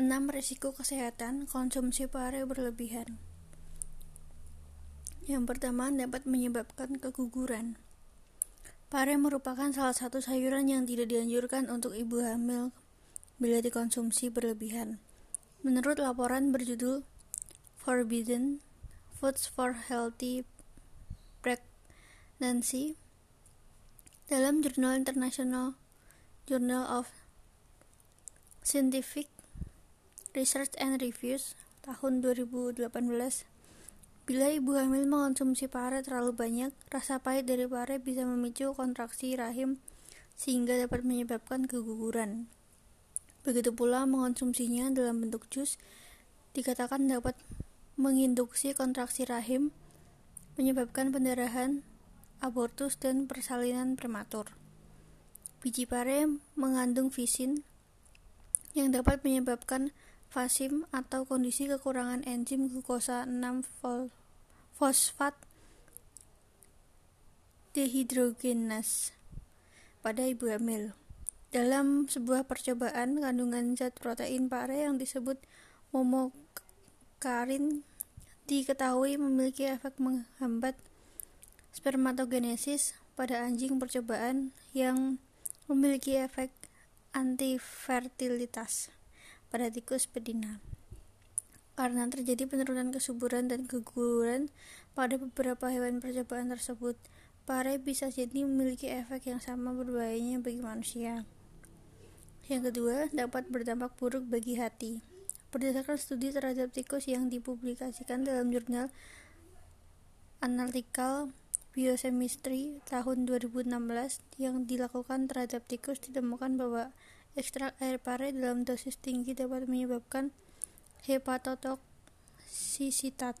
6 risiko kesehatan konsumsi pare berlebihan. Yang pertama dapat menyebabkan keguguran. Pare merupakan salah satu sayuran yang tidak dianjurkan untuk ibu hamil bila dikonsumsi berlebihan. Menurut laporan berjudul Forbidden Foods for Healthy Pregnancy dalam jurnal internasional Journal of Scientific Research and Reviews tahun 2018 Bila ibu hamil mengonsumsi pare terlalu banyak, rasa pahit dari pare bisa memicu kontraksi rahim sehingga dapat menyebabkan keguguran. Begitu pula mengonsumsinya dalam bentuk jus dikatakan dapat menginduksi kontraksi rahim, menyebabkan pendarahan, abortus, dan persalinan prematur. Biji pare mengandung visin yang dapat menyebabkan fasim atau kondisi kekurangan enzim glukosa 6 fosfat dehidrogenase pada ibu hamil. Dalam sebuah percobaan, kandungan zat protein pare yang disebut momokarin diketahui memiliki efek menghambat spermatogenesis pada anjing percobaan yang memiliki efek antifertilitas pada tikus betina. Karena terjadi penurunan kesuburan dan keguguran pada beberapa hewan percobaan tersebut, pare bisa jadi memiliki efek yang sama berbahayanya bagi manusia. Yang kedua, dapat berdampak buruk bagi hati. Berdasarkan studi terhadap tikus yang dipublikasikan dalam jurnal Analytical Biochemistry tahun 2016 yang dilakukan terhadap tikus ditemukan bahwa Ekstrak air pare dalam dosis tinggi dapat menyebabkan hepatotoksisitas